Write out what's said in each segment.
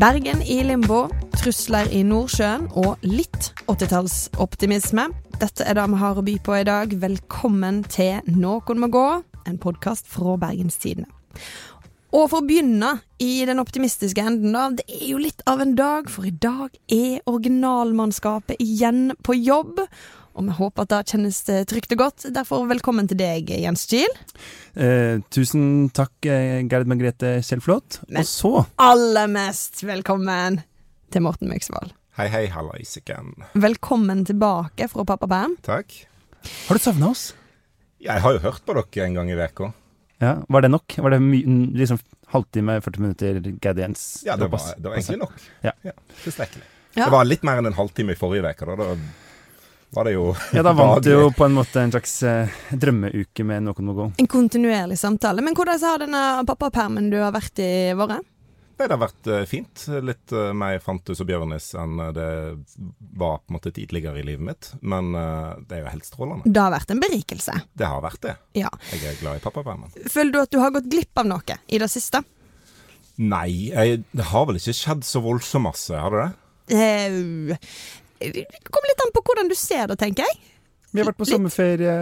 Bergen i limbo, trusler i Nordsjøen og litt 80-tallsoptimisme. Dette er det vi har å by på i dag. Velkommen til Noen må gå, en podkast fra Bergenstidene. Og for å begynne i den optimistiske enden, da. Det er jo litt av en dag, for i dag er originalmannskapet igjen på jobb. Og vi håper at det kjennes trygt og godt. Derfor velkommen til deg, Jens Kiel. Eh, tusen takk, eh, Gerd Margrethe Kjellflot. Men- Og så Aller mest velkommen til Morten Myksvold. Hei, hei, hallaisiken. Velkommen tilbake fra pappaperm. Takk. Har du savna oss? Jeg har jo hørt på dere en gang i uka. Ja, Var det nok? Var det liksom halvtime, 40 minutter Gerd Jens? Ja, det var, det var egentlig nok. Ja. Tilstrekkelig. Ja. Det var litt mer enn en halvtime i forrige uke. Da. da var det jo Ja, da vant du jo på en måte en slags eh, drømmeuke med Noen må gå. En kontinuerlig samtale. Men hvordan har denne pappapermen du har vært i, vært? Nei, det har vært eh, fint. Litt eh, mer Fantus og Bjørnis enn eh, det var på en måte tidligere i livet mitt. Men eh, det er jo helt strålende. Det har vært en berikelse. Det har vært det. Ja. Jeg er glad i pappapermen. Føler du at du har gått glipp av noe i det siste? Nei, jeg, det har vel ikke skjedd så voldsomt masse, har det det? Eh, Det kommer litt an på hvordan du ser det, tenker jeg. Vi har vært på Litt. sommerferie.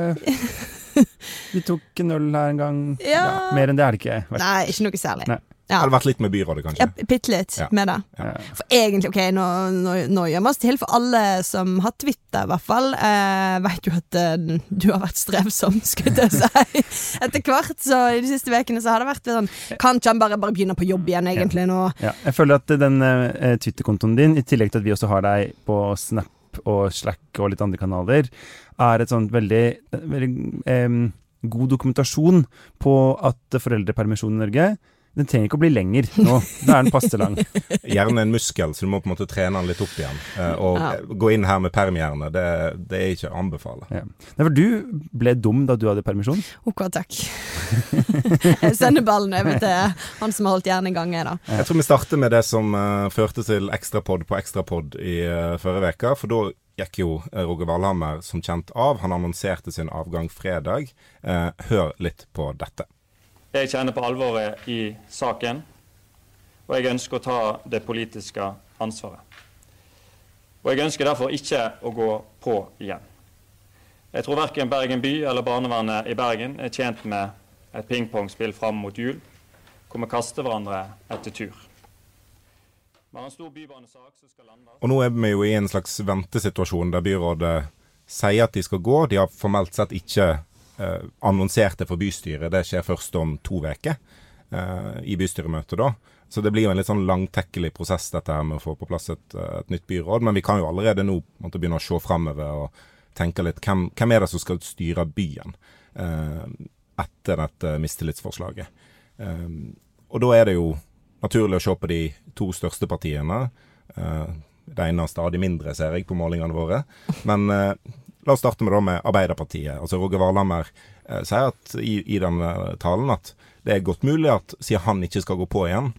Vi tok en øl her en gang. Ja. mer enn det er det ikke. Nei, ikke noe særlig. Nei. Ja. Har det vært litt med byrådet, kanskje? Ja, Bitte litt Ja. med det. Ja. For egentlig, ok, nå, nå, nå gjør vi oss til for alle som har Twitter, i hvert fall. Eh, vet jo at eh, du har vært strevsom, skulle jeg si. Etter hvert, så i de siste ukene så har det vært sånn Kan ikke han bare, bare begynne på jobb igjen, egentlig, nå? Ja, jeg føler at den eh, Twitter-kontoen din, i tillegg til at vi også har deg på Snap og Slack og litt andre kanaler, er et sånt veldig, veldig em, god dokumentasjon på at foreldrepermisjon i Norge den trenger ikke å bli lenger nå. Da er den passe lang. er en muskel, så du må på en måte trene den litt opp igjen. Eh, og Ja. gå inn her med permhjerne, det, det er ikke å anbefale. Ja. Nei, for du ble dum da du hadde permisjon. OK, takk. Jeg sender ballen over til han som har holdt hjernen i gang, jeg, da. Jeg tror vi starter med det som uh, førte til ekstrapod på ekstrapod i uh, forrige uke. For da gikk jo Roger Valhammer som kjent av. Han annonserte sin avgang fredag. Uh, hør litt på dette. Jeg kjenner på alvoret i saken, og jeg ønsker å ta det politiske ansvaret. Og jeg ønsker derfor ikke å gå på igjen. Jeg tror verken Bergen by eller barnevernet i Bergen er tjent med et pingpongspill fram mot jul, hvor vi kaster hverandre etter tur. Og nå er vi jo i en slags ventesituasjon der byrådet sier at de skal gå. De har formelt sett ikke eh, annonsert for bystyret. Det skjer først om to uker eh, i bystyremøtet da. Så det blir jo en litt sånn langtekkelig prosess dette her med å få på plass et, eh, et nytt byråd. Men vi kan jo allerede nå måtte begynne å se framover og tenke litt hvem, hvem er det som skal styre byen eh, etter dette mistillitsforslaget. Eh, og da er det jo naturlig å se på de to største partiene. Eh, det ene er stadig mindre, ser jeg, på målingene våre. Men eh, la oss starte med, da, med Arbeiderpartiet. Altså Roger Valhammer eh, sier at, i, i denne talen at det er godt mulig at siden han ikke skal gå på igjen,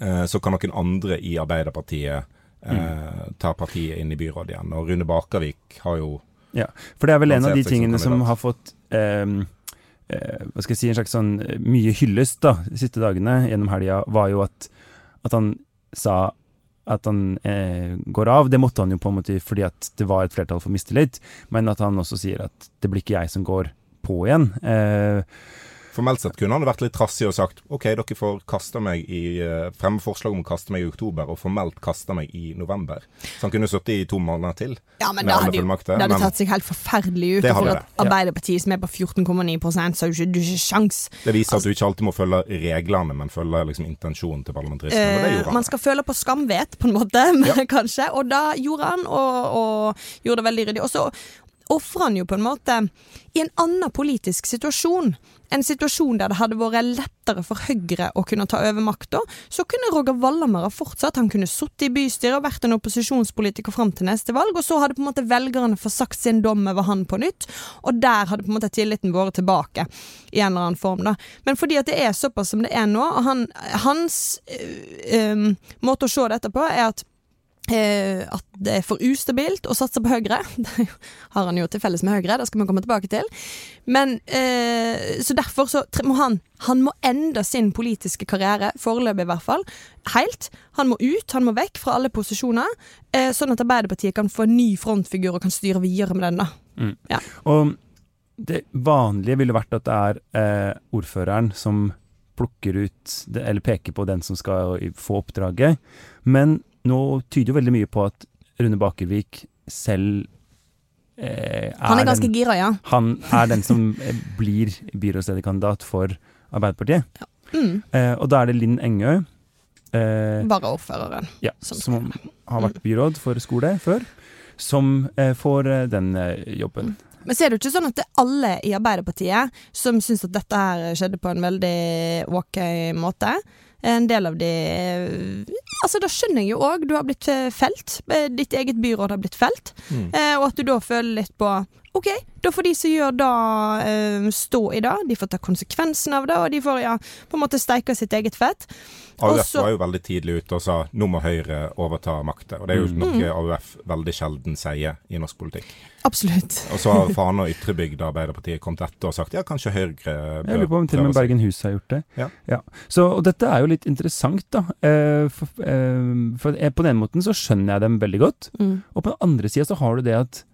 eh, så kan noen andre i Arbeiderpartiet eh, ta partiet inn i byrådet igjen. Og Rune Bakervik har jo Ja, for det er vel en av de tingene som som har fått eh, Hva skal jeg si, en slags sånn eh, mye hyllest da, de siste dagene gjennom helga, var jo at, at han sa at han eh, går av. Det måtte han jo på en måte fordi at det var et flertall for mistillit, men at han også sier at det blir ikke jeg som går på igjen. Eh, Formelt sett kunne han vært litt trassig og sagt OK, dere får kaste meg i eh, fremme forslag om å kaste meg i oktober, og formelt kaste meg i november. Så han kunne sittet i to måneder til. Ja, men alle hadde, det hadde men- tatt seg helt forferdelig ut. Og for at Arbeiderpartiet, som er på 14,9 så har du ikke, ikke sjans. Det viser at du ikke alltid må følge reglene, men følge liksom intensjonen til parlamentarismen. og det Eh, man skal føle på skamvet, på en måte, kanskje. Og da gjorde han, og, og gjorde det veldig ryddig. Og så ofrer han jo på en måte i en annen politisk situasjon. En situasjon der det hadde vært lettere for Høyre å kunne ta over makta. Så kunne Roger Valhammer ha fortsatt. Han kunne sittet i bystyret og vært en opposisjonspolitiker fram til neste valg. Og så hadde på en måte velgerne fått sagt sin dom over han på nytt. Og der hadde på en måte tilliten vært tilbake i en eller annen form. da. Men fordi at det er såpass som det er nå, og han, hans øh, øh, måte å se dette på, er at at det er for ustabilt å satse på Høyre. Det har han jo til felles med Høyre, det skal vi komme tilbake til. Men eh, Så derfor så må han Han må ende sin politiske karriere, foreløpig i hvert fall, helt. Han må ut, han må vekk fra alle posisjoner, eh, sånn at Arbeiderpartiet kan få en ny frontfigur og kan styre videre med den. da. Og det vanlige ville vært at det er eh, ordføreren som plukker ut, eller peker på den som skal få oppdraget. Men nå tyder jo veldig mye på at Rune Bakervik selv eh, er, Han er ganske den, gira, ja. han er den som eh, blir byrådslederkandidat for Arbeiderpartiet. Mm. Eh, og da er det Linn Engø, eh, Varaordføreren. ja, som som har vært byråd for skole før, som eh, får eh, den eh, jobben. Men så er det jo ikke sånn at det er alle i Arbeiderpartiet som syns at dette her skjedde på en veldig ok måte. En del av de Altså, da skjønner jeg jo òg. Du har blitt eh, felt. Eh, Ditt eget byråd har blitt felt. Mm. Eh, og at du da føler litt på OK, da får de som gjør det, eh, stå i det. De får ta konsekvensen av det, og de får ja, på en måte steike sitt eget fett. AUF Også- var jo veldig tidlig ute og sa nå må Høyre overta makta. Og det er jo Mm. noe AUF veldig sjelden sier i norsk politikk. Absolutt. Og så har Fana og Ytrebygd Arbeiderpartiet kommet etter og sagt ja, kanskje Høyre bør Jeg lurer på om til og med. Bergen Hus har gjort det. Ja. Så, og dette er jo litt interessant, da. Eh, for, eh, for på den måten så skjønner jeg dem veldig godt. Mm. Og på den andre sida så har du det at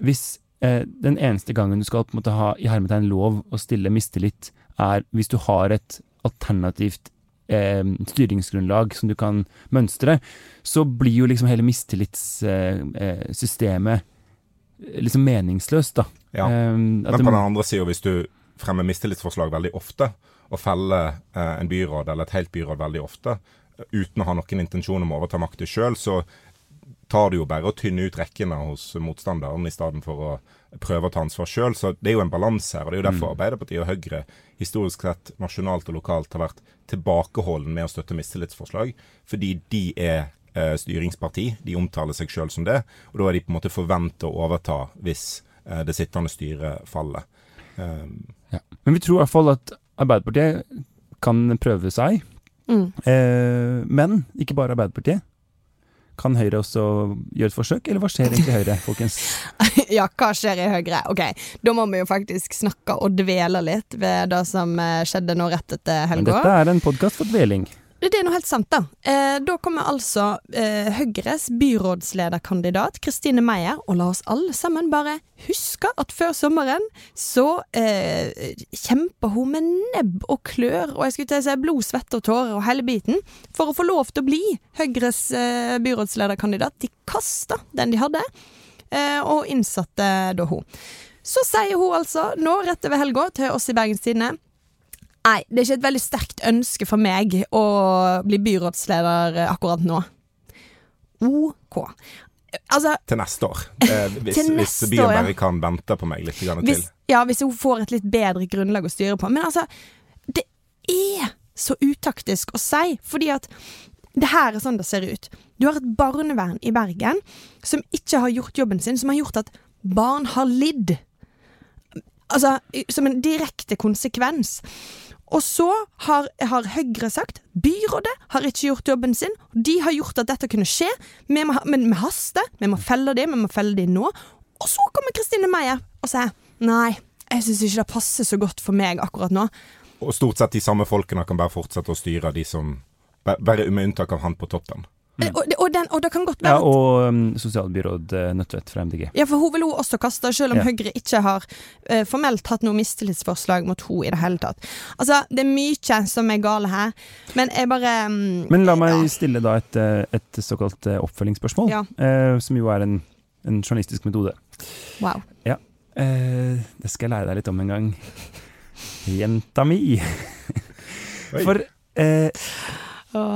hvis den eneste gangen du skal på en måte ha i hermetegn lov å stille mistillit, er hvis du har et alternativt eh, styringsgrunnlag som du kan mønstre, så blir jo liksom hele mistillitssystemet eh, liksom meningsløst, da. Ja. Eh, Men på den andre sida, hvis du fremmer mistillitsforslag veldig ofte, og feller eh, en byråd eller et helt byråd veldig ofte, eh, uten å ha noen intensjon om å overta makta sjøl, så tar det jo bare å tynne ut rekkene hos motstanderen i stedet for å prøve å ta ansvar sjøl. Så det er jo en balanse her. og Det er jo derfor Arbeiderpartiet og Høyre historisk sett nasjonalt og lokalt har vært tilbakeholden med å støtte mistillitsforslag, fordi de er eh, styringsparti. De omtaler seg sjøl som det, og da er de på en måte forventa å overta hvis eh, det sittende styret faller. Um, Ja. Men vi tror i hvert fall at Arbeiderpartiet kan prøve seg. Mm. Eh, men ikke bare Arbeiderpartiet. Kan Høyre også gjøre et forsøk, eller hva skjer egentlig i Høyre, folkens? Ja, hva skjer i Høyre? Ok, da må vi jo faktisk snakke og dvele litt ved det som eh, skjedde nå rett etter Men helga. dette er en podkast for dveling. Det er noe helt sant, da. Eh, da kommer altså eh, Høyres byrådslederkandidat Kristine Meyer, og la oss alle sammen bare huske at før sommeren så eh, kjemper hun med nebb og klør, og jeg skulle til å si blod, svette og tårer og hele biten, for å få lov til å bli Høyres eh, byrådslederkandidat. De kasta den de hadde, eh, og innsatte da hun. Så sier hun altså, nå rett over helga, til oss i Bergens Tidende Nei, det er ikke et veldig sterkt ønske for meg å bli byrådsleder eh, akkurat nå. OK. Altså, til neste år. Eh, hvis, neste hvis byen år, ja. bare kan vente på meg litt grann hvis, ja, hvis hun får et litt bedre grunnlag å styre på. Men altså, det er så utaktisk å si, fordi at det her er sånn det ser ut. Du har et barnevern i Bergen som ikke har gjort jobben sin, som har gjort at barn har lidd. Altså, som en direkte konsekvens. Og så har, har Høyre sagt byrådet har ikke gjort jobben sin. De har gjort at dette kunne skje, vi må, men vi haster. Vi må felle det, vi må felle det nå. Og så kommer Kristine Meyer og sier nei, jeg syns ikke det passer så godt for meg akkurat nå. Og stort sett de samme folkene kan bare fortsette å styre, de som Bare med unntak av han på toppen. Eh, Og, og, den, og det kan godt Mm. Være at og um, sosialbyråd uh, Nødtvedt fra MDG. Ja, for hun vil hun også kaste, selv om Ja. Høyre ikke har uh, formelt hatt noe mistillitsforslag mot henne i det hele tatt. Altså, det er mye som er gale her, men jeg bare um, Men la meg ja. stille da et, uh, et såkalt uh, oppfølgingsspørsmål, Ja. uh, som jo er en, en journalistisk metode. Wow. Eh, det skal jeg lære deg litt om en gang. Jenta mi. For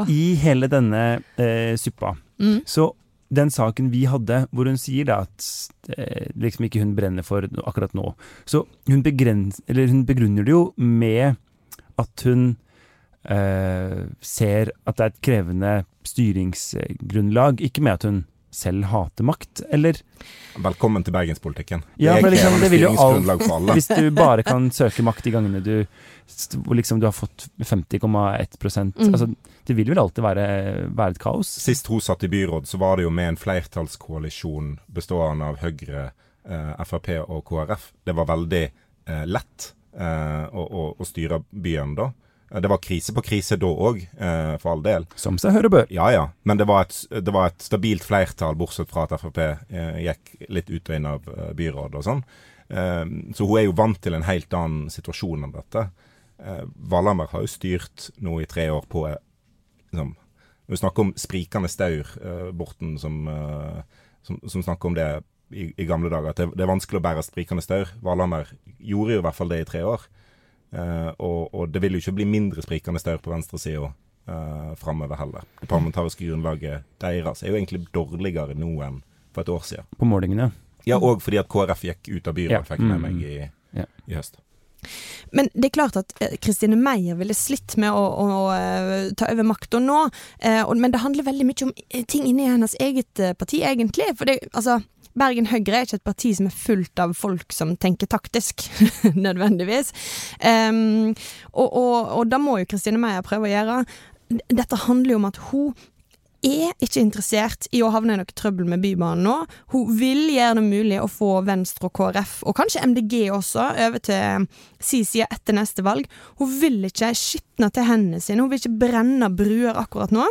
i hele denne eh, suppa, Mm. så den saken vi hadde, hvor hun sier da at eh, liksom ikke hun brenner for akkurat nå, så hun, begrens, eller hun begrunner det jo med at hun eh, ser at det er et krevende styringsgrunnlag, ikke med at hun selv hater makt, eller Velkommen til bergenspolitikken. Ja, det er liksom, det vil jo alt- styringsgrunnlag for alle. Hvis du bare kan søke makt de gangene du liksom du har fått 50,1% Mm. Altså, det vil vel alltid være, være et kaos? Sist hun satt i byråd, så var det jo med en flertallskoalisjon bestående av Høyre, eh, Frp og KrF. Det var veldig eh, lett eh, å, å, å, styre byen da. Det var krise på krise da òg, eh, for all del. Som seg hør bør. Ja ja, men det var, et, det var et stabilt flertall, bortsett fra at Frp eh, gikk litt ut og inn av eh, byrådet og sånn. så hun er jo vant til en helt annen situasjon enn dette. Valhammer har jo styrt nå i tre år på liksom, Når vi snakker om sprikende staur, Borten som, som, som snakker om det i, i, gamle dager, at det, det, er vanskelig å bære sprikende staur. Valhammer gjorde jo i hvert fall det i tre år. Uh, og, og, det vil jo ikke bli mindre sprikende staur på venstresida uh, framover heller. Det parlamentariske grunnlaget deres er jo egentlig dårligere nå enn for et år siden. På målingene? Ja, òg fordi at KrF gikk ut av byrådet, ja. fikk med meg i, ja. i, høst. Men det er klart at Kristine eh, Meyer ville slitt med å, å, å ta over makta nå. Eh, men det handler veldig mye om ting inni hennes eget parti, egentlig. For det, altså Bergen Høyre er ikke et parti som er fullt av folk som tenker taktisk, nødvendigvis. Um, og, og, og da må jo Kristine Meyer prøve å gjøre. Dette handler jo om at hun er ikke interessert i å havne i noe trøbbel med Bybanen nå. Hun vil gjøre det mulig å få Venstre og KrF, og kanskje MDG også, over til si side etter neste valg. Hun vil ikke skitne til hendene sine, hun vil ikke brenne bruer akkurat nå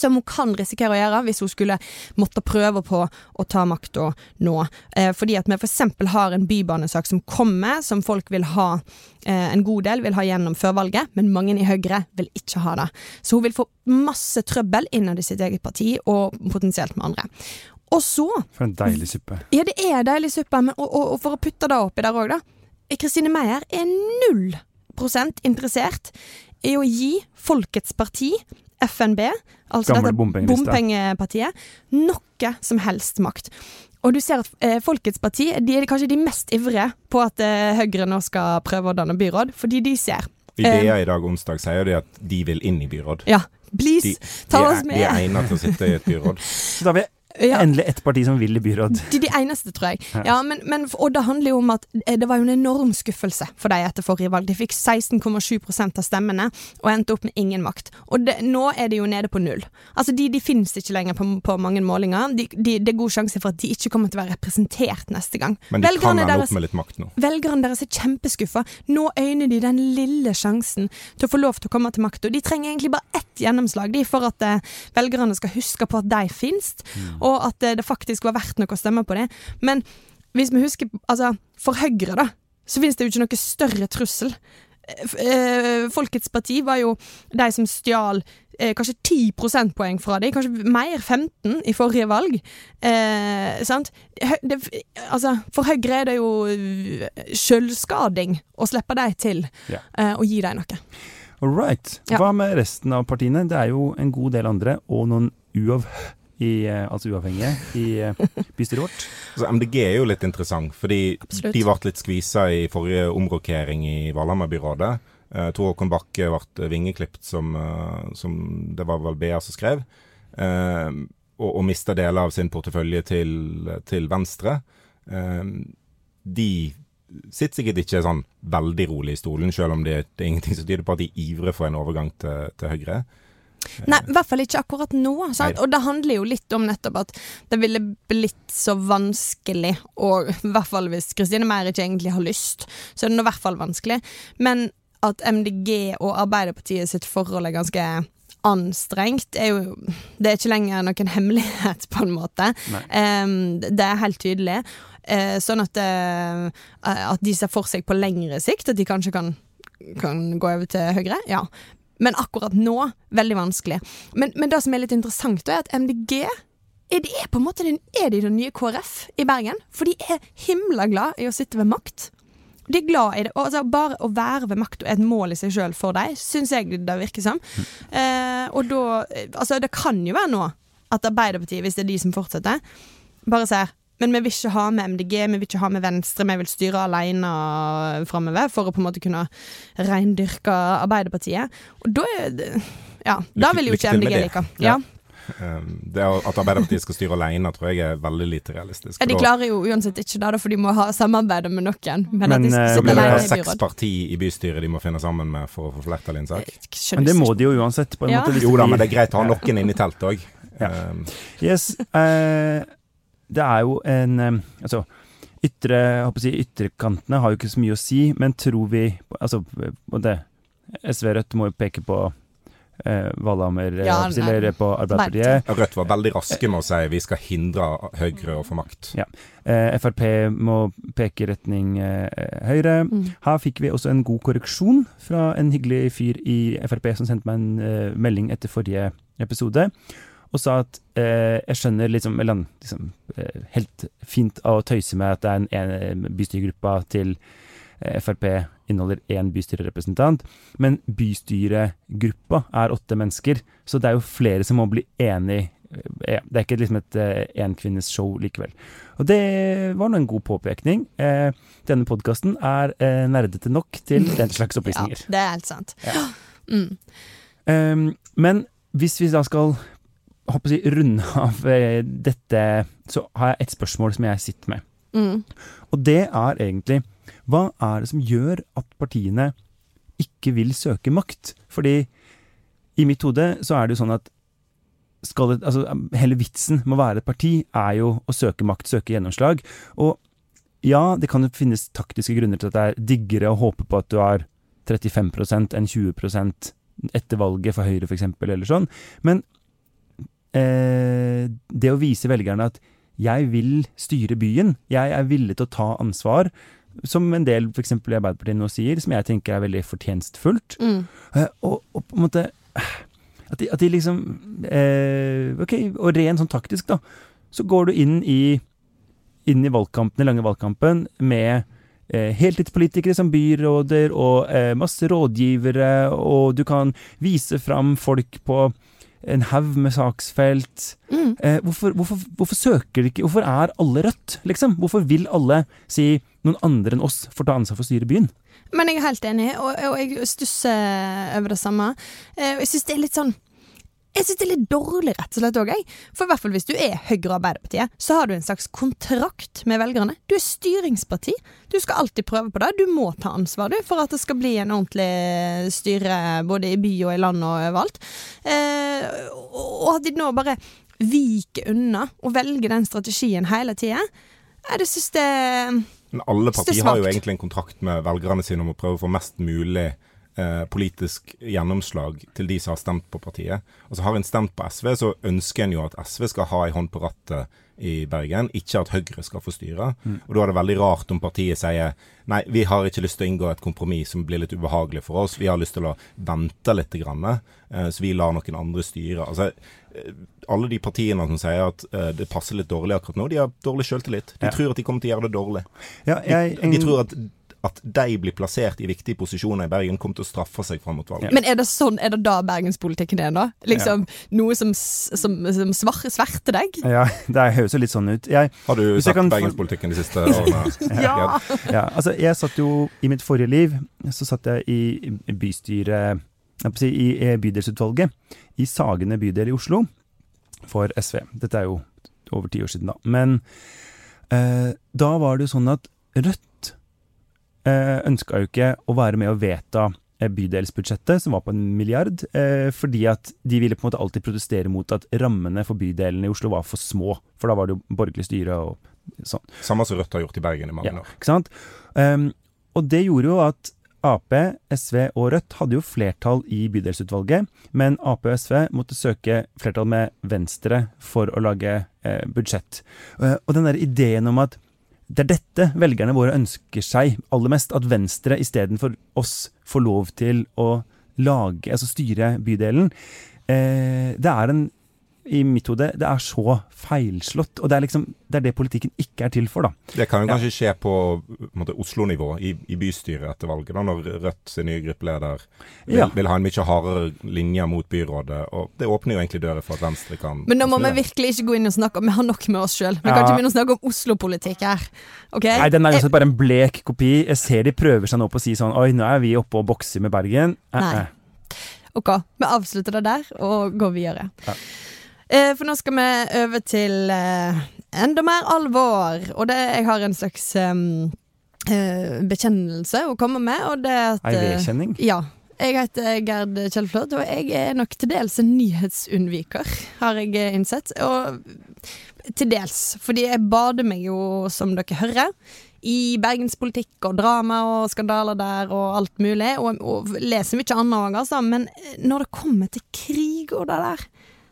som hun kan risikere å gjøre hvis hun skulle måtte prøve på å ta makta nå. Eh, fordi at vi f.eks. har en bybanesak som kommer, som folk vil ha eh, en god del vil ha gjennom før valget, men mange i Høyre vil ikke ha det. Så hun vil få masse trøbbel innad i sitt eget parti, og potensielt med andre. Og så For en deilig suppe. Ja, det er en deilig suppe, men, og, og, og, for å putte det oppi der òg, da. Kristine Meyer er null prosent interessert i å gi Folkets parti FNB, altså Gamle dette bompengepartiet, noe som helst makt. Og du ser at eh, Folkets parti de er kanskje de mest ivrige på at eh, Høyre nå skal prøve å danne byråd, fordi de ser Idea eh, i dag onsdag sier de at de vil inn i byråd. Ja, please, de, ta de oss med. De er egnet til å sitte i et byråd. Så da vil vi ja. Endelig ett parti som vil i byråd. De, de eneste, tror jeg. Ja. men, men, og det handler jo om at eh, det var jo en enorm skuffelse for dem etter forrige valg. De fikk 16,7% av stemmene og endte opp med ingen makt. Og det, nå er de jo nede på null. Altså, De, de finnes ikke lenger på, på mange målinger. De, de, det er god sjanse for at de ikke kommer til å være representert neste gang. Men de velgerne kan ende opp med litt makt nå. Velgerne deres er kjempeskuffa. Nå øyner de den lille sjansen til å få lov til å komme til makta. De trenger egentlig bare ett gjennomslag de, for at uh, velgerne skal huske på at de finnes, mm. Og at det faktisk var verdt noe å stemme på det. Men hvis vi husker Altså, for Høyre, da, så finnes det jo ikke noe større trussel. Uh, Folkets parti var jo de som stjal kanskje 10 prosentpoeng fra dem, kanskje mer, 15 i forrige valg. Eh, sant? Det, altså, for Høyre er det jo sjølskading å slippe dem til eh, og gi dem noe. All right. Hva med resten av partiene? Det er jo en god del andre, og noen uav... I, eh, altså uavhengige i eh, bystyret vårt. Altså, MDG er jo litt interessant, fordi Absolutt. de ble litt skvisa i forrige omrokering i Valhammer-byrådet. Uh, Tor Håkon Bakke ble vingeklipt, som, uh, som, det var vel BA som skrev. Uh, og, og mista deler av sin portefølje til, til Venstre. de sitter sikkert ikke sånn veldig rolig i stolen, selv om det, det er ingenting som tyder på at de ivrer for en overgang til, til Høyre. Nei, i hvert fall ikke akkurat nå. Og det handler jo litt om nettopp at det ville blitt så vanskelig, og i hvert fall hvis Kristine Meyer ikke egentlig har lyst, så er det i hvert fall vanskelig. Men at MDG og Arbeiderpartiet sitt forhold er ganske anstrengt, er jo Det er ikke lenger noen hemmelighet, på en måte. Um, det er helt tydelig. Uh, sånn at, uh, at de ser for seg på lengre sikt at de kanskje kan, kan gå over til Høyre. Ja. Men akkurat nå, veldig vanskelig. Men, men det som er litt interessant, er at MDG er de på en måte den, er de den nye KrF i Bergen. For de er himla glad i å sitte ved makt. De er glad i det. Altså, bare å være ved makt er et mål i seg sjøl for dem, syns jeg det virker som. Eh, og da Altså, det kan jo være nå at Arbeiderpartiet, hvis det er de som fortsetter, bare sier men vi vil ikke ha med MDG, vi vil ikke ha med Venstre, vi vil styre alene framover for å på en måte kunne reindyrke Arbeiderpartiet. Og da er det Ja, da vil jo ikke MDG like. Ja. Um, det At Arbeiderpartiet skal styre alene, tror jeg er veldig lite realistisk. Ja, de klarer jo uansett ikke det, for de må ha samarbeide med noen. Men, Men, at de skal eh, sitte det alene i seks parti i bystyret de må finne sammen med for å få flertall i en sak. Men det må de jo uansett, på en Ja. måte. Jo da, men det er greit å ha noen inne i teltet òg. Ja. Yes. Eh, det er jo en eh, Altså, ytre, jeg håper å si, ytterkantene har jo ikke så mye å si, men tror vi Altså, både SV og Rødt må jo peke på eh, Valhammer, eh, Ja, eller på Arbeiderpartiet. Rødt var veldig raske med å si vi skal hindre Høyre å få makt. Eh, Frp må peke i retning eh, Høyre. Mm. Her fikk vi også en god korreksjon fra en hyggelig fyr i Frp som sendte meg en eh, melding etter forrige episode, og sa at eh, jeg skjønner liksom, eller liksom eh, helt fint av å tøyse med at det er en, en bystyregruppa til eh, Frp inneholder én bystyrerepresentant, men bystyregruppa er åtte mennesker, så det er jo flere som må bli enig. eh, Det er ikke liksom et eh, enkvinnesshow likevel. Og det var nå en god påpekning. Eh, denne podkasten er eh, nerdete nok til den slags Ja, det er helt sant. Ja. Mm. Um, men hvis vi da skal håper å si, runde av eh, dette, så har jeg et spørsmål som jeg sitter med. Mm. Og det er egentlig hva er det som gjør at partiene ikke vil søke makt? Fordi i mitt hode så er det jo sånn at skal altså, hele vitsen med å være et parti er jo å søke makt, søke gjennomslag. Og ja, det kan jo finnes taktiske grunner til at det er diggere å håpe på at du har 35% enn 20% etter valget for Høyre f.eks., eller sånn. Men eh, det å vise velgerne at jeg vil styre byen, jeg er villig til å ta ansvar, som en del f.eks. i Arbeiderpartiet nå sier, som jeg tenker er veldig fortjenstfullt. Mm. Eh, og, og på en måte At de, at de liksom eh, Ok, og rent sånn taktisk, da, så går du inn i inn i valgkampen, den lange valgkampen med eh, heltidspolitikere som byråder og eh, masse rådgivere, og du kan vise fram folk på en haug med saksfelt. Mm. Eh, hvorfor, hvorfor, hvorfor søker de ikke Hvorfor er alle Rødt, liksom? Hvorfor vil alle si noen andre enn oss får ta ansvar for å styre byen? Men jeg er helt enig, og, og jeg stusser over det samme. Eh, Jeg syns det er litt sånn jeg synes det er litt dårlig, rett og slett òg, jeg. For i hvert fall hvis du er Høyre og Arbeiderpartiet, så har du en slags kontrakt med velgerne. Du er styringsparti. Du skal alltid prøve på det. Du må ta ansvar, du, for at det skal bli en ordentlig styre både i by og i land og overalt. Eh, og at de nå bare viker unna og velger den strategien hele tida, det syns jeg Men alle er partier har jo egentlig en kontrakt med velgerne sine om å prøve å få mest mulig eh, politisk gjennomslag til de som har stemt på partiet. Altså Har en stemt på SV, så ønsker en jo at SV skal ha ei hånd på rattet i Bergen, ikke at Høyre skal få styre. Og Da er det veldig rart om partiet sier nei, vi har ikke lyst til å inngå et kompromiss som blir litt ubehagelig for oss. Vi har lyst til å vente litt, grann, eh, så vi lar noen andre styre. Altså, eh, alle de partiene som sier at uh, det passer litt dårlig akkurat nå, de har dårlig selvtillit. De Ja. tror at de kommer til å gjøre det dårlig. Ja, jeg, De, de tror at, at de blir plassert i viktige posisjoner i Bergen, kommer til å straffe seg fram mot valget. Men er det sånn, er det da bergenspolitikken er, nå? Liksom Noe som, som, som svar, sverter deg? ja, det høres jo litt sånn ut. Jeg, Har du sett kan bergenspolitikken de siste årene? Ja! ja, altså, jeg satt jo i mitt forrige liv Så satt jeg i i bystyret si, I bydelsutvalget i Sagene bydel i Oslo for SV. Dette er jo over ti år siden, da. Men eh, da var det jo sånn at Rødt ønska jo ikke å være med å vedta eh, bydelsbudsjettet, som var på en milliard, eh, fordi at de ville på en måte alltid protestere mot at rammene for bydelene i Oslo var for små. For da var det jo borgerlig styre og sånn. Samme som Rødt har gjort i Bergen i mange Ja. år. Ikke sant? Um, og det gjorde jo at Ap, SV og Rødt hadde jo flertall i bydelsutvalget, men Ap og SV måtte søke flertall med Venstre for å lage eh, budsjett. Eh, og den der ideen om at det er dette velgerne våre ønsker seg aller mest, at Venstre istedenfor oss får lov til å lage, altså styre bydelen, eh, det er en i mitt hode, det er så feilslått. Og det er liksom, det er det politikken ikke er til for, da. Det kan jo Ja. kanskje skje på, på en måte, Oslo-nivå, i, i bystyret etter valget, da, når Rødt sin nye gruppeleder vil, Ja. vil ha en mye hardere linje mot byrådet. og Det åpner jo egentlig dører for at Venstre kan Men nå må vi virkelig ikke gå inn og snakke om Vi har nok med oss sjøl. Vi kan Ja. ikke begynne å snakke om Oslo-politikk her. Ok? Nei, den er jo bare en blek kopi. Jeg ser de prøver seg nå på å si sånn Oi, nå er vi oppe og bokser med Bergen. Eh, Nei. eh. Ok, vi avslutter det der og går videre. Ja. Eh, for nå skal vi over til eh, enda mer alvor. Og det, jeg har en slags um, eh, bekjennelse å komme med, og det at Ei vedkjenning? Ja. Jeg heter Gerd Kjellflot, og jeg er nok til dels en nyhetsunnviker, har jeg innsett. Og til dels, fordi jeg bader meg jo, som dere hører, i bergenspolitikk og drama og skandaler der og alt mulig, og, og leser mye annet òg, altså. Men når det kommer til krig og det der,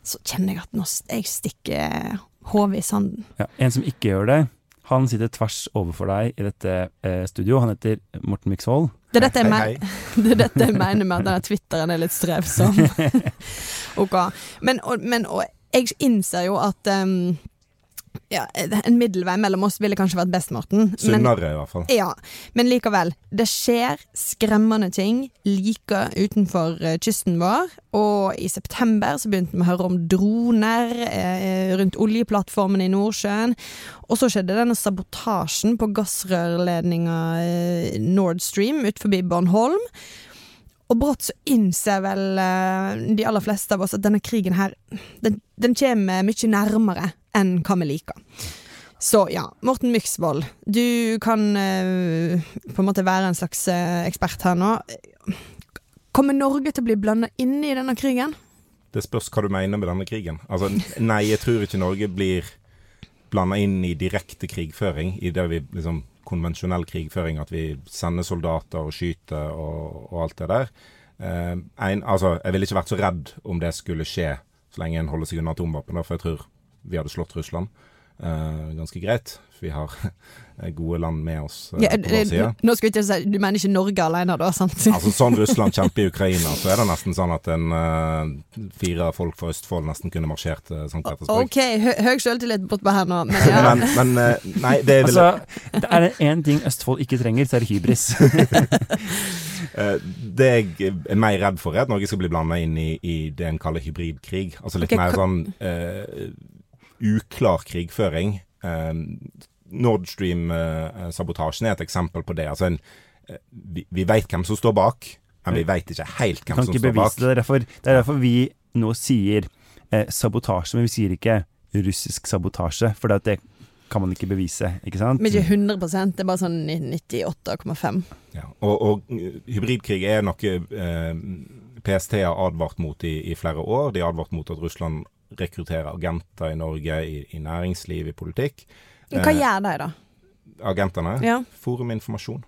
så kjenner jeg at nå jeg stikker hodet i sanden. Ja, en som ikke gjør det, han sitter tvers overfor deg i dette eh, studio. Han heter Morten Miksvold. Det er dette jeg, Hei, hei. det er dette jeg mener med at denne Twitteren er litt strevsom. ok. Men, og, men og jeg innser jo at um, ja, en middelvei mellom oss ville kanskje vært best, Morten. Sunnere, i hvert fall. ja, men likevel. Det skjer skremmende ting like utenfor eh, kysten vår. Og i september så begynte vi å høre om droner eh, rundt oljeplattformen i Nordsjøen. Og så skjedde denne sabotasjen på gassrørledninga eh, Nord Stream ut forbi Bornholm. Og brått så innser vel eh, de aller fleste av oss at denne krigen her, den, den kommer mye nærmere enn hva vi liker. Så ja, Morten Myksvold, du kan eh, på en måte være en slags eh, ekspert her nå. Kommer Norge til å bli blanda inn i denne krigen? Det spørs hva du mener med denne krigen. Altså, nei, jeg tror ikke Norge blir blanda inn i direkte krigføring, i det vi liksom konvensjonell krigføring, at vi sender soldater og skyter og, og alt det der. Eh, en, altså, jeg ville ikke vært så redd om det skulle skje, så lenge en holder seg unna atomvåpen, for jeg tror vi hadde slått Russland eh, ganske greit. Vi har gode land med oss eh, Ja, på vår side. nå skal ikke si, Du mener ikke Norge alene, da? sant? Altså Sånn Russland kjemper i Ukraina, så er det nesten sånn at en uh, fire folk fra Østfold nesten kunne marsjert til St. Petersburg. OK, hø høy selvtillit bortpå her nå, men ja. Men, men uh, nei, det er vel Altså, det er det én ting Østfold ikke trenger, så er det hybris. eh, Det jeg er mer redd for, er at Norge skal bli blanda inn i, i det en kaller hybridkrig. Altså litt okay, mer sånn eh, uklar krigføring. Eh, Nord Stream-sabotasjen er et eksempel på det. Altså en, eh, vi, vi veit hvem som står bak, men vi veit ikke helt hvem som står bak. det. Det er derfor, det er derfor vi nå sier eh, sabotasje, men vi sier ikke russisk sabotasje, for det, at det kan man ikke bevise, ikke sant? Men ikke 100% det er bare sånn 98,5. Ja, og, og hybridkrig er noe eh, PST har advart mot i, i flere år. De har advart mot at Russland rekrutterer agenter i Norge, i, i næringsliv, i politikk. Hva Eh, gjør de, da? Agentene. Ja. Forum informasjon.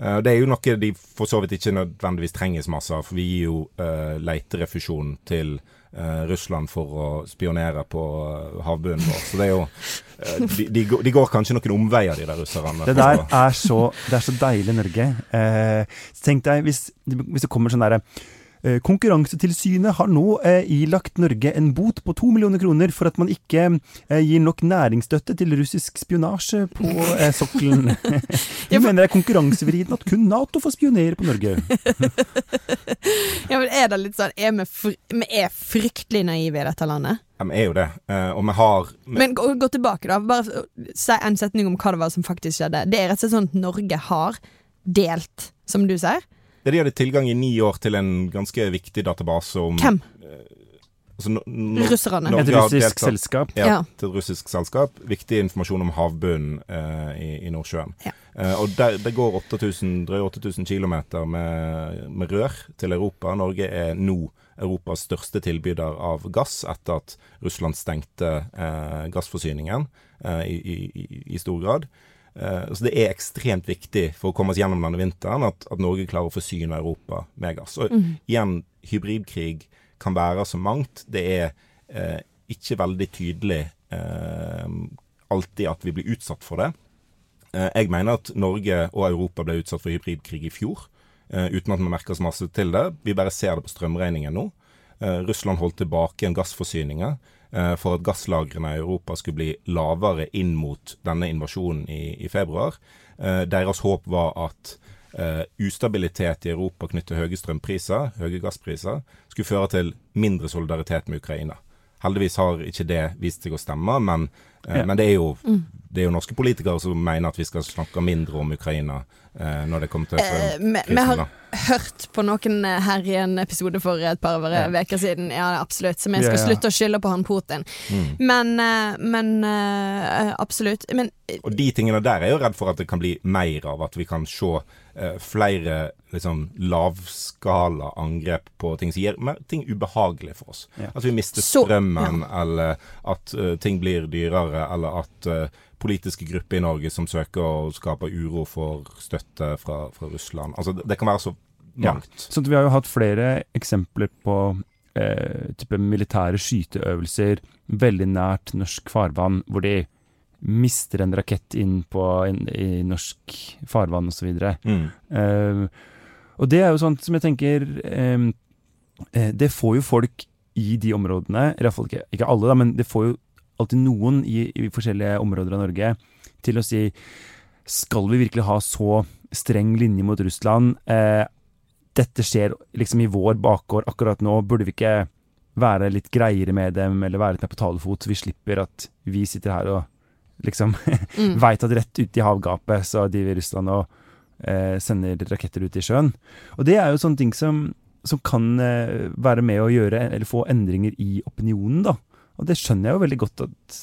Eh, det er jo noe de for så vidt ikke nødvendigvis trenger så masse av, for vi gir jo uh, leterefusjon til uh, Russland for å spionere på uh, havbunnen vår. Så det er jo uh, de, de, går, de går kanskje noen omveier, de der russerne. Det der er så, det er så deilig Norge. Eh, tenk deg hvis, hvis det kommer sånn derre eh, Konkurransetilsynet har nå eh, ilagt Norge en bot på to millioner kroner for at man ikke eh, gir nok næringsstøtte til russisk spionasje på eh, sokkelen. Hun mener det er konkurransevridende at kun Nato får spionere på Norge. Ja, men er det litt sånn Er vi, fr vi er fryktelig naive i dette landet? Ja, vi er jo det. Eh, og vi har vi, Men gå, gå tilbake, da. Bare si en setning om hva det var som faktisk skjedde. Det er rett og slett sånn at Norge har delt, som du sier. De hadde tilgang i ni år til en ganske viktig database om Hvem? altså, no, no, Russerne. Norge Et russisk deltatt- selskap. Ja, Ja. til et russisk selskap. Viktig informasjon om havbunnen eh, i, i Nordsjøen. Ja. Eh, og der, det går 8000, drøye 8000 km med, med rør til Europa. Norge er nå Europas største tilbyder av gass etter at Russland stengte eh, gassforsyningen eh, i, i- i stor grad. Eh, så det er ekstremt viktig for å komme oss gjennom denne vinteren at, at Norge klarer å forsyne Europa med gass. Og igjen, hybridkrig kan være så mangt. Det er eh, ikke veldig tydelig eh, alltid at vi blir utsatt for det. Eh, jeg mener at Norge og Europa ble utsatt for hybridkrig i fjor, eh, uten at vi merker så masse til det. Vi bare ser det på strømregningen nå. Eh, Russland holdt tilbake en gassforsyninger for at gasslagrene i Europa skulle bli lavere inn mot denne invasjonen i, i februar. Eh, deres håp var at Uh, ustabilitet i Europa knyttet til høye strømpriser, høye gasspriser, skulle føre til mindre solidaritet med Ukraina. Heldigvis har ikke det vist seg å stemme, men uh, Ja. Men det er, jo, Mm. Det er jo norske politikere som mener at vi skal snakke mindre om Ukraina eh, når det kommer til Eh, krisen. vi har da. hørt på noen eh, her i en episode for et par Ja. uker siden. Ja, absolutt. Så vi skal Ja, ja. slutte å skylde på han Putin. Mm. Men, eh, men eh, absolutt. Men Og de tingene der er jo redd for at det kan bli mer av. At vi kan se eh, flere liksom, lavskala angrep på ting som gjør ting ubehagelig for oss. Ja. At vi mister Så- strømmen, eller at uh, ting blir dyrere, eller at eh, politiske grupper i Norge som søker å skape uro for støtte fra, fra Russland. Altså, det, det kan være så Ja. mangt. Sånn at vi har jo hatt flere eksempler på eh, type militære skyteøvelser veldig nært norsk farvann, hvor de mister en rakett inn på in, i norsk farvann osv. Mm. Uh, og det er jo sånt som jeg tenker eh, eh, Det får jo folk i de områdene, iallfall ikke, ikke alle, da, men det får jo alltid noen i, i forskjellige områder av Norge til å si Skal vi virkelig ha så streng linje mot Russland? Eh, dette skjer liksom i vår bakgård akkurat nå. Burde vi ikke være litt greiere med dem, eller være litt mer på talefot, så vi slipper at vi sitter her og liksom mm. veit at rett ut i havgapet så driver Russland og eh, sender raketter ut i sjøen. Og det er jo sånne ting som, som kan eh, være med å gjøre, eller få endringer i opinionen, da. Og det skjønner jeg jo veldig godt at,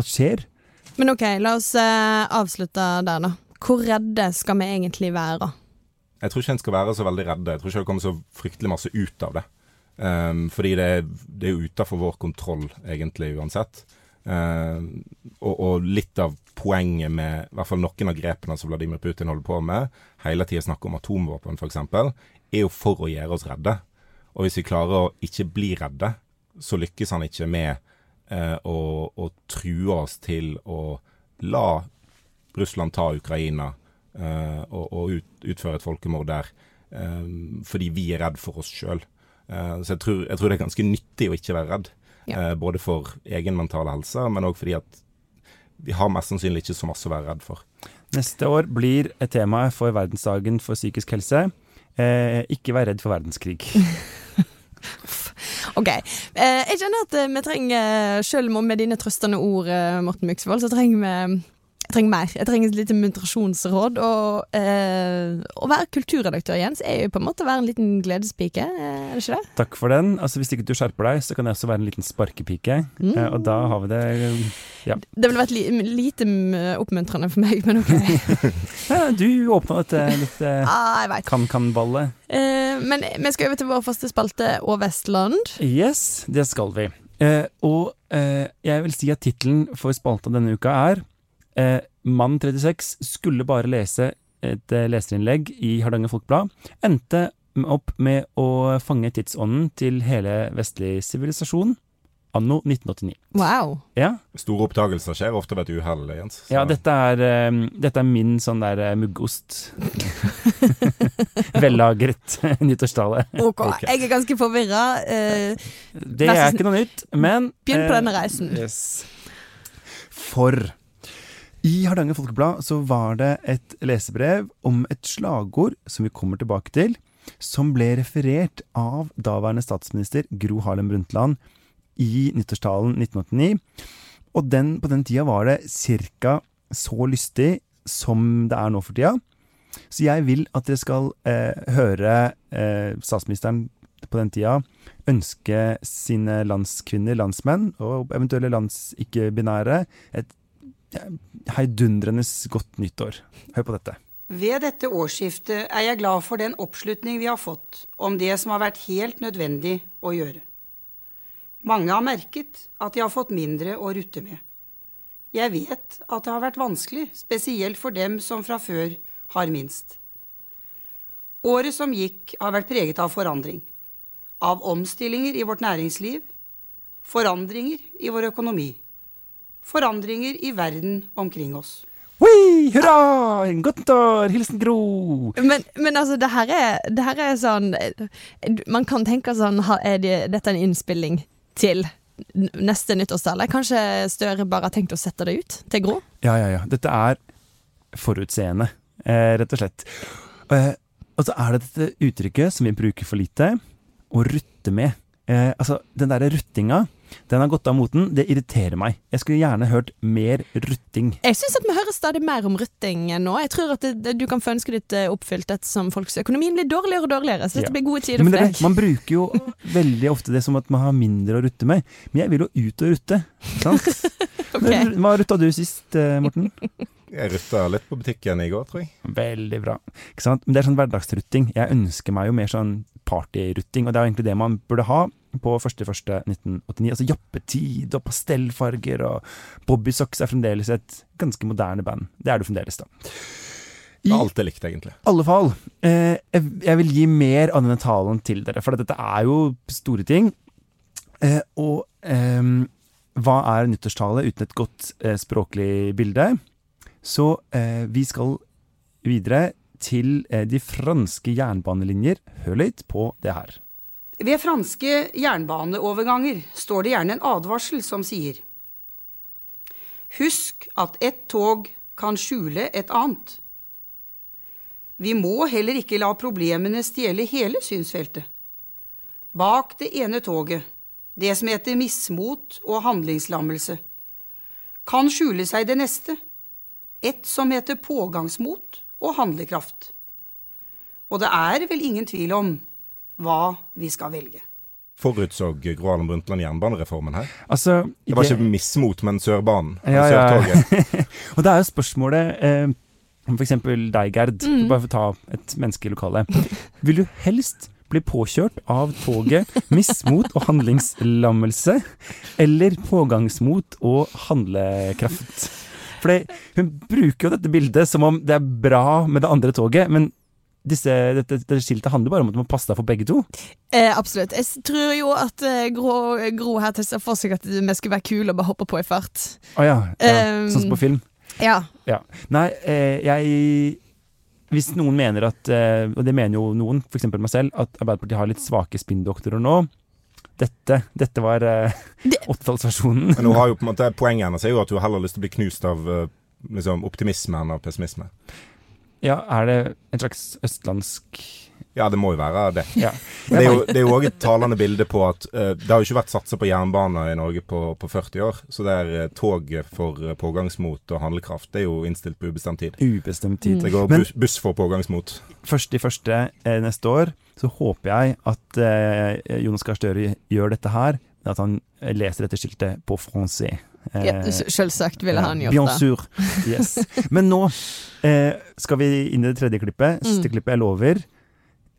at skjer. Men ok, la oss eh, avslutte der, da. Hvor redde skal vi egentlig være? Jeg tror ikke en skal være så veldig redde. Jeg tror ikke det kommer så fryktelig masse ut av det. Um, fordi det, det er jo utafor vår kontroll, egentlig, uansett. Uh, og, og litt av poenget med i hvert fall noen av grepene som Vladimir Putin holder på med, hele tida snakke om atomvåpen f.eks., er jo for å gjøre oss redde. Og hvis vi klarer å ikke bli redde, så lykkes han ikke med eh, og, og true oss til å la Russland ta Ukraina eh, og, og ut, utføre et folkemord der, eh, fordi vi er redd for oss sjøl. så jeg tror, jeg tror det er ganske nyttig å ikke være redd. Ja. Eh, både for egen mentale helse, men òg fordi at vi har mest sannsynlig ikke så masse å være redd for. Neste år blir et tema for verdensdagen for psykisk helse. Eh, ikke vær redd for verdenskrig. Ok, eh, jeg kjenner at eh, vi trenger, selv om med dine trøstende ord, eh, Morten Myksvold, så trenger vi jeg trenger mer. Jeg trenger et lite muntrasjonsråd. Og eh, å være kulturredaktør, Jens, er jo på en måte å være en liten gledespike, eh, er det ikke det? Takk for den. Altså Hvis ikke du skjerper deg, så kan jeg også være en liten sparkepike. Mm. Eh, og da har vi det Det ville vært li lite oppmuntrende for meg, men ok. ja, Du åpna dette litt eh, ah, kan-kan-ballet. Eh, men vi skal over til vår faste spalte Og Vestland. Yes, det skal vi. Eh, og eh, jeg vil si at tittelen for spalta denne uka er eh, Mann 36 skulle bare lese et eh, leserinnlegg i Hardanger Folkeblad. Endte opp med å fange tidsånden til hele vestlig sivilisasjon anno 1989. Wow. Ja, Store oppdagelser skjer ofte ved et uhell, Jens. Så- ja dette, er, um, dette er min sånn der eh, muggost. Vellagret nyttårstale. Ok. Jeg er ganske forvirra. Uh, Det er ikke noe nytt, men Begynn på denne reisen. Yes. For i Hardanger Folkeblad så var det et lesebrev om et slagord som vi kommer tilbake til, som ble referert av daværende statsminister Gro Harlem Brundtland i nyttårstalen 1989. Og den, på den tida var det cirka så lystig som det er nå for tida. Så jeg vil at dere skal eh, høre eh, statsministeren på den tida ønske sine landskvinner, landsmenn og eventuelle landsikk-binære et ja, heidundrende godt nyttår. Hør på dette. Ved dette årsskiftet er jeg glad for den oppslutning vi har fått om det som har vært helt nødvendig å gjøre. Mange har merket at de har fått mindre å rutte med. Jeg vet at det har vært vanskelig, spesielt for dem som fra før har minst. Året som gikk, har vært preget av forandring. Av omstillinger i vårt næringsliv, forandringer i vår økonomi, forandringer i verden omkring oss. Oi, hurra! Godt år! Hilsen Gro! Men, men altså, det her, er, det her er sånn eh, Man kan tenke sånn Er det, dette en innspilling til neste nyttårstale? Kanskje Støre bare har tenkt å sette det ut til Gro? Ja, ja, ja. Dette er forutseende, eh, rett og slett. Eh, og så er det dette uttrykket som vi bruker for lite, å rutte med. Eh, altså, den derre ruttinga Den har gått av moten. Det irriterer meg. Jeg skulle gjerne hørt mer rutting. Jeg syns at vi hører stadig mer om rutting nå. Jeg tror at det, det, du kan få ønsket ditt eh, oppfylt ettersom folks økonomien blir dårligere og dårligere. Så dette Ja. blir gode tider for deg. man bruker jo veldig ofte det som at man har mindre å rutte med. Men jeg vil jo ut og rutte. Sant? okay. Hva rutta du sist, eh, Morten? Jeg rutta litt på butikken i går, tror jeg. Veldig bra. Ikke sant? Men det er sånn hverdagsrutting. Jeg ønsker meg jo mer sånn partyrutting, og det er jo egentlig det man burde ha på 1.1.1989. Altså jappetid og pastellfarger og Bobbysocks er fremdeles et ganske moderne band. Det er det fremdeles, da. I alt er likte, egentlig. alle fall, eh, jeg, jeg vil gi mer av denne talen til dere, for dette er jo store ting. Eh, og eh, hva er nyttårstale uten et godt eh, språklig bilde? Så eh, vi skal videre til eh, de franske jernbanelinjer. Hør litt på det her. Ved franske jernbaneoverganger står det gjerne en advarsel som sier Husk at ett tog kan skjule et annet. Vi må heller ikke la problemene stjele hele synsfeltet. Bak det ene toget, det som heter mismot og handlingslammelse, kan skjule seg det neste, et som heter pågangsmot og handlekraft. Og det er vel ingen tvil om hva vi skal velge. Forutså Gro Harlem Brundtland jernbanereformen her? Altså, Det var ikke mismot, men Sørbanen. Ja, ja. Sørtoget. Og det er jo spørsmålet eh, om for eksempel deg, Gerd, bare for å ta et menneske i lokalet. Vil du helst bli påkjørt av toget mismot og handlingslammelse, eller pågangsmot og handlekraft? For hun bruker jo dette bildet som om det er bra med det andre toget, men disse, dette, dette skiltet handler bare om at du må passe deg for begge to. Eh, absolutt. Jeg tror jo at eh, Gro, Gro her tester for seg at vi skulle være kule og bare hoppe på i fart. Å ja, ja. Um, sånn som på film. Ja. Ja. Nei, eh, jeg Hvis noen mener at, eh, og det mener jo noen, f.eks. meg selv, at Arbeiderpartiet har litt svake spinndoktorer nå Dette, dette var eh, Det- 80-tallsversjonen. Men hun har jo på en måte, poenget hennes er jo at hun heller har lyst til å bli knust av eh, liksom, optimisme enn av pessimisme. Ja, er det en slags østlandsk Ja, det må jo være det. Ja. Det er jo, også et talende bilde på at uh, det har jo ikke vært satsa på jernbane i Norge på, på 40 år. Så det er eh, toget for eh, pågangsmot og handlekraft. Det er jo innstilt på ubestemt tid. Ubestemt tid. Det går buss, buss for pågangsmot. Først i første eh, neste år så håper jeg at eh, Jonas Gahr Støre gjør dette her, at han leser dette skiltet på français. Eh, ja Selvsagt ville han gjort Bien det. sûr. Yes. Men nå eh, skal vi inn i det tredje klippet. Mm. Siste klippet, jeg lover.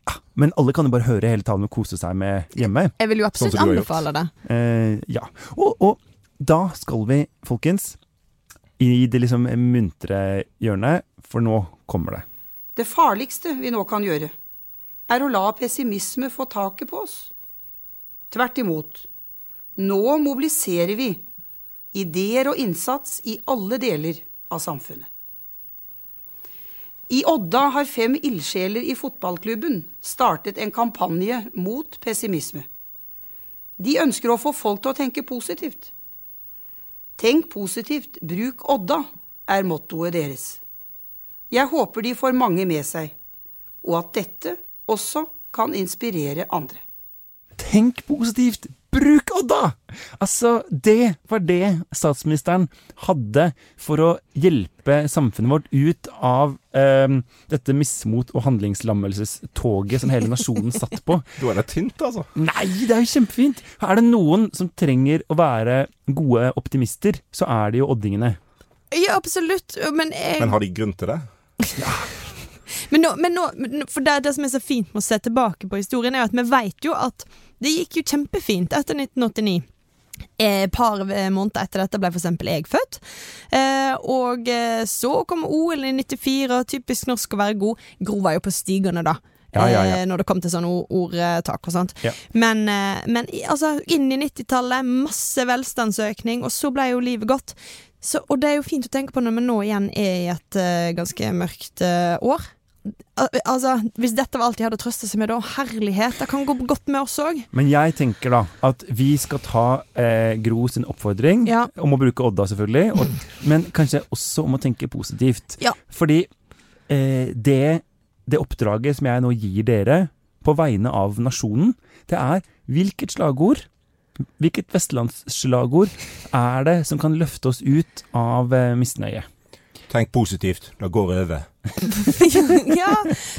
Ah, Men alle kan jo bare høre hele talen og kose seg med hjemme. Jeg vil jo Sånn absolutt gjort. anbefale det. Eh, ja. Og, og da skal vi, folkens, i det liksom muntre hjørnet, for nå kommer det. Det farligste vi nå kan gjøre, er å la pessimisme få taket på oss. Tvert imot. Nå mobiliserer vi ideer og innsats i alle deler av samfunnet. I Odda har fem ildsjeler i fotballklubben startet en kampanje mot pessimisme. De ønsker å få folk til å tenke positivt. Tenk positivt, bruk Odda, er mottoet deres. Jeg håper de får mange med seg, og at dette også kan inspirere andre. Tenk positivt! Bruk Odda! Altså, det var det statsministeren hadde for å hjelpe samfunnet vårt ut av um, dette mismot- og handlingslammelsestoget som hele nasjonen satt på. Du er det tynt, altså. Nei, det er jo kjempefint! Er det noen som trenger å være gode optimister, så er det jo oddingene. Ja, absolutt. Men, jeg, Men har de grunn til det? Ja. men nå, men nå- for det, det som er så fint med å se tilbake på historien, er at vi vet jo at det gikk jo kjempefint etter 1989. Et par måneder etter dette ble eksempel jeg født. Eh, og eh, så kom OL i 94, typisk norsk å være god. Gro var jo på stigene da. Ja, ja, ja. eh, Når det kom til sånne ordtak og sånt. Men, eh, men altså, inn i 90-tallet, masse velstandsøkning, og så ble jo livet godt. Så, og det er jo fint å tenke på når vi nå igjen er i et uh, ganske mørkt uh, år. Al altså, Hvis dette var alt de hadde å trøste seg med, da, herlighet, det kan gå godt med oss òg. Men jeg tenker da at vi skal ta eh, Gro sin oppfordring Ja. om å bruke Odda, selvfølgelig, og, men kanskje også om å tenke positivt. Ja. Fordi eh, det, det oppdraget som jeg nå gir dere på vegne av nasjonen, det er hvilket slagord Hvilket vestlandsslagord er det som kan løfte oss ut av eh, misnøye? Tenk positivt, det går over. ja,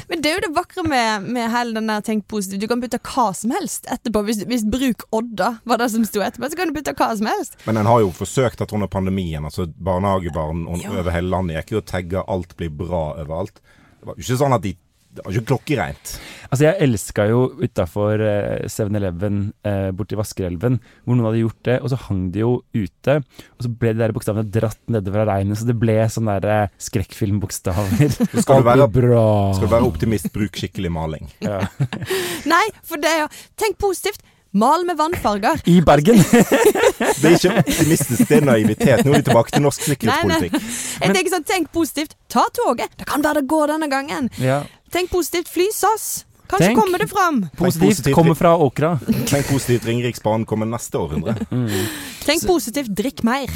men det er jo det vakre med, med hele den der tenk positivt. Du kan putte hva som helst etterpå. Hvis, hvis bruk Odda var det som sto etterpå, så kan du putte hva som helst. Men en har jo forsøkt at under pandemien, altså barnehagebarn Ja. over hele landet gikk jo og tagga 'alt blir bra' overalt. Det var jo ikke sånn at de Det var ikke klokkereint. Altså, jeg elska jo utafor eh, 7-Eleven eh, borti Vaskerelven, hvor noen hadde gjort det, og så hang de jo ute. Og så ble de der bokstavene dratt nedover av regnet, så det ble sånne der skrekkfilmbokstaver. skrekkfilmbokstaver. Skal du være, bra. skal du være optimist, bruk skikkelig maling. Ja. Nei, for det er jo Tenk positivt. Mal med vannfarger. I Bergen! Det er ikke optimistisk, det er naivitet. Nå er vi tilbake til norsk sikkerhetspolitikk. Jeg tenker sånn, Tenk positivt. Ta toget. Det kan være det går denne gangen. ja. Tenk positivt. Fly SAS. Kanskje Tenk. kommer det fram. Positivt positivt. kommer fra Åkra. Tenk positivt, Ringeriksbanen kommer neste århundre. Tenk positivt. Drikk mer.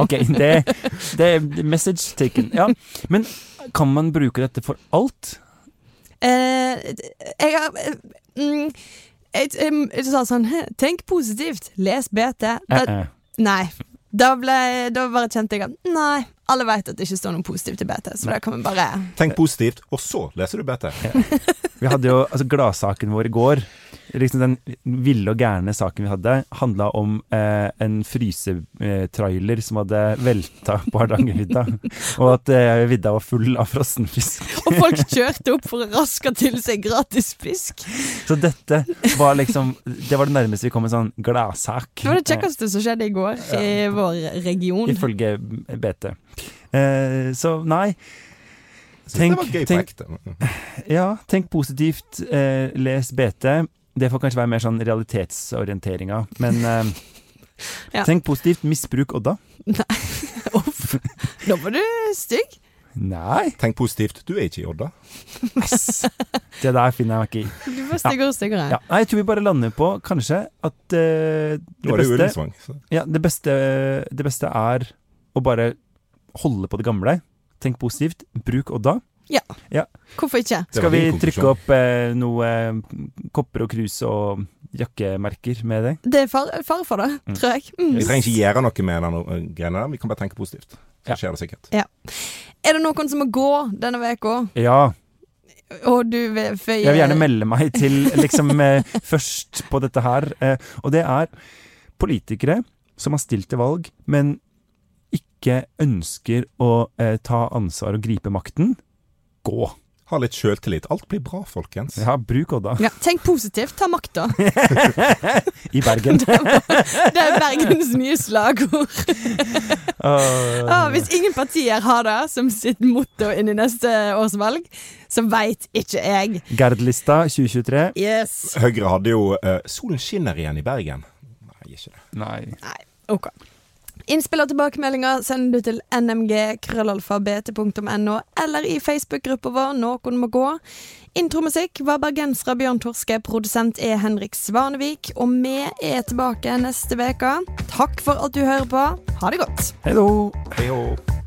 Ok, det, det er message taken. Ja. Men kan man bruke dette for alt? Eh, jeg har eh, mm, jeg, sa sånn Tenk positivt. Les BT. Da, Eh, eh. Nei. Da, ble, da bare kjente jeg at nei, alle vet at det ikke står noe positivt i BT, så da kan vi bare Tenk positivt, og så leser du BT. Vi hadde jo altså gladsaken vår i går. Liksom Den ville og gærne saken vi hadde, handla om eh, en frysetrailer som hadde velta på Hardangervidda. Og at eh, vidda var full av frossenfisk. Og folk kjørte opp for å raske til seg gratis fisk. Så dette var liksom Det var det nærmeste vi kom en sånn gladsak. Det var det kjekkeste som skjedde i går i vår region. Ifølge BT. Eh, så nei. Tenk- det var gøy på tenk- ekte. Ja, tenk positivt. Eh, les BT. Det får kanskje være mer sånn realitetsorienteringa. Men eh, Ja. tenk positivt. Misbruk Odda. Uff. Nå var du stygg. Nei. Tenk positivt, du er ikke i Odda. Det der finner jeg meg ikke i. Du var styggere og styggere. Ja. Nei, jeg tror vi bare lander på kanskje at eh, det, det beste, ja, det, beste, det beste er å bare holde på det gamle. Tenk positivt. Bruk Odda. Hvorfor ikke? Skal vi trykke opp eh, noe eh, kopper og krus og jakkemerker med det? Det er fare, far for det, Mm. tror jeg. Mm. Vi trenger ikke gjøre noe med den uh, greiene der, vi kan bare tenke positivt. Så Ja. skjer det sikkert. Er det noen som må gå denne uka? Ja. og du vil føye Jeg vil gjerne melde meg til liksom eh, først på dette her. Eh, og det er politikere som har stilt til valg, men ikke ønsker å eh, ta ansvar og gripe makten. Gå. Ha litt sjøltillit. Alt blir bra, folkens. Ja, bruk Odda. ja, Tenk positivt, ta makta. I Bergen. Det er Bergens nye slagord. Åh. Ah, hvis ingen partier har det som sitt motto inn i neste års valg, så veit ikke jeg. Gerd-lista 2023. Yes. Høyre hadde jo uh, 'Solen skinner igjen i Bergen'. Nei, ikke det. Nei. Nei, ok. Innspill og tilbakemeldinger sender du til nmg.krøllalfabetet.no eller i Facebook-gruppa vår Noen må gå. Intromusikk var bergensere Bjørn Torske, produsent er Henrik Svanevik, og vi er tilbake neste uke. Takk for at du hører på. Ha det godt. Hei då.